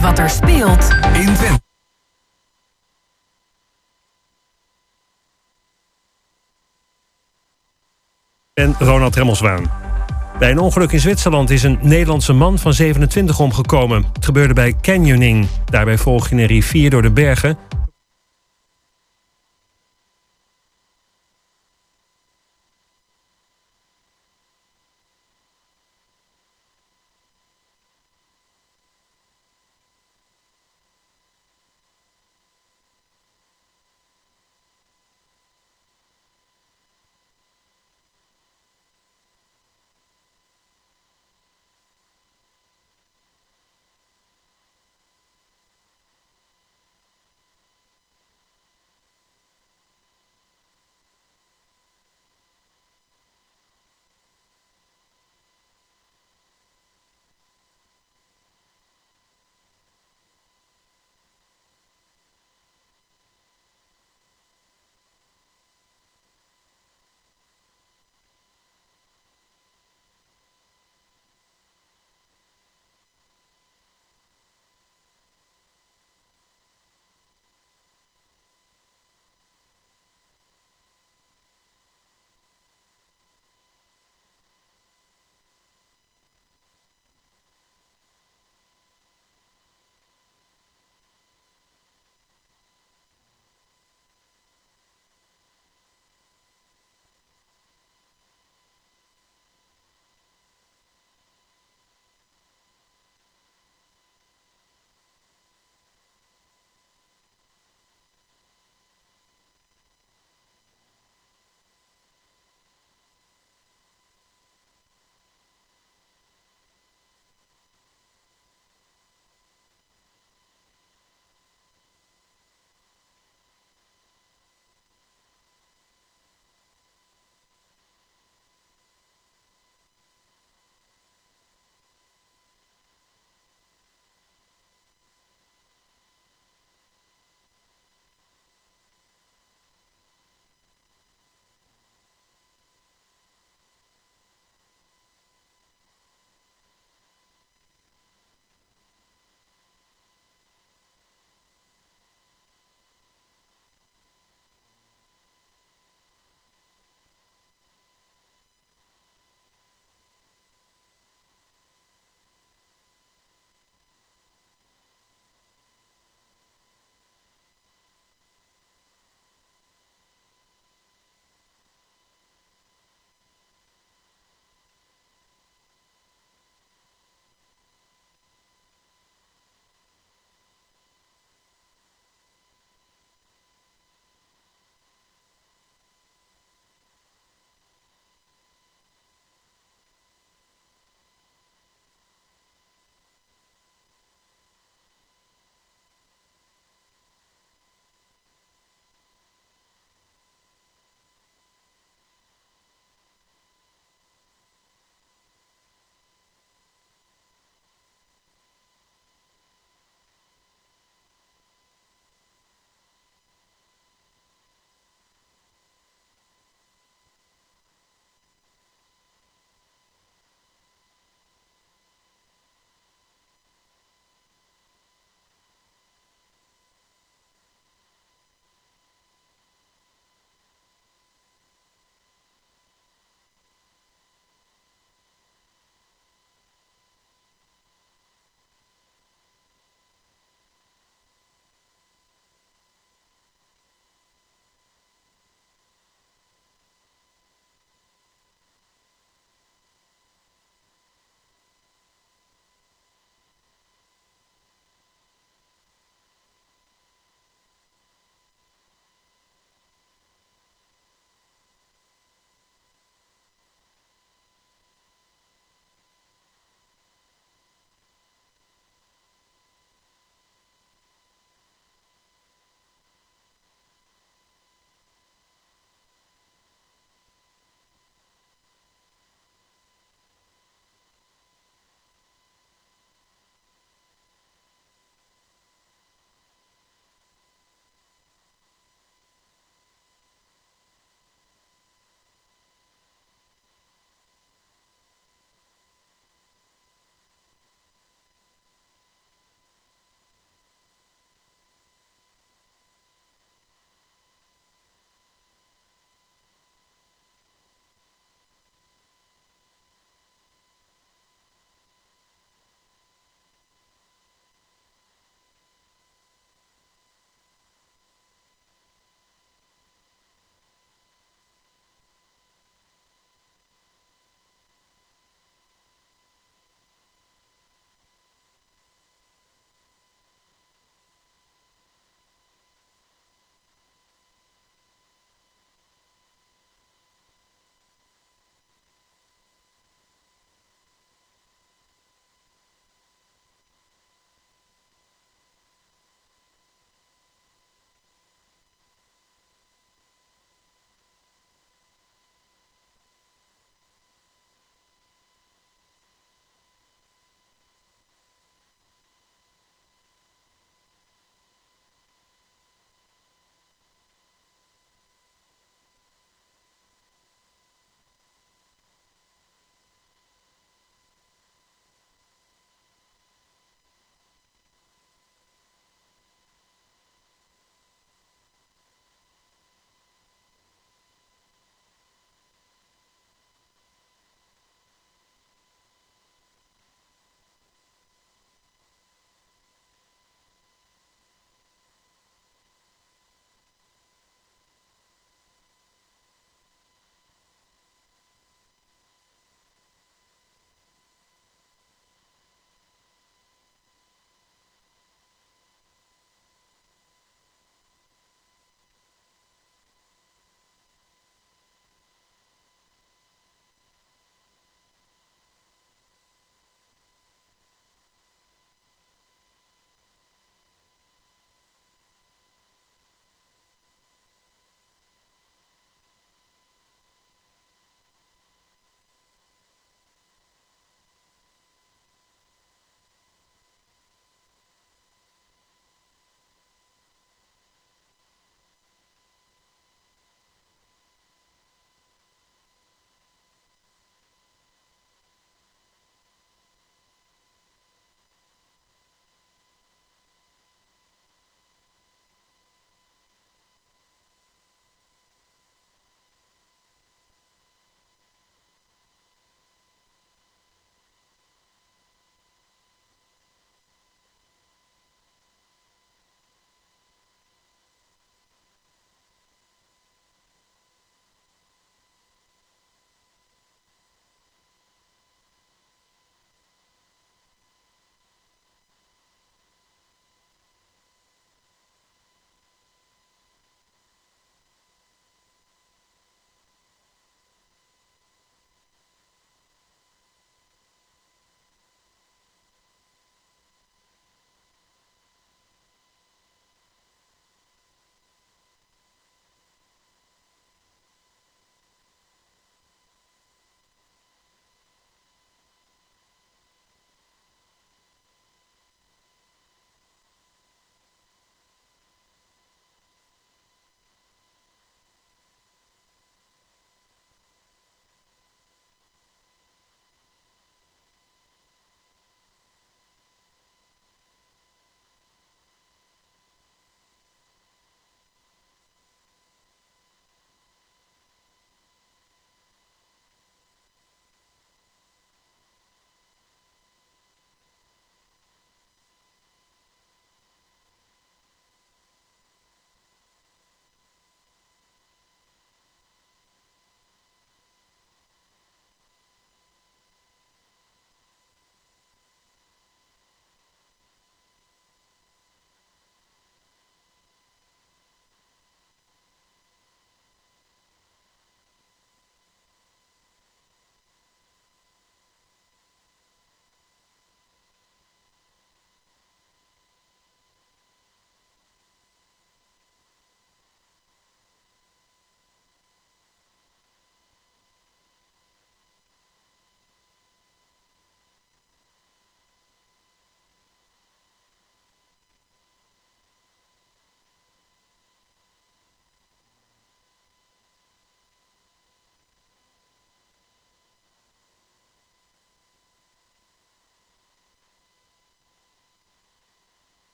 wat er speelt in Twente. En Ronald Remmelswaan. Bij een ongeluk in Zwitserland is een Nederlandse man van 27 omgekomen. Het gebeurde bij canyoning. Daarbij volg je een rivier door de bergen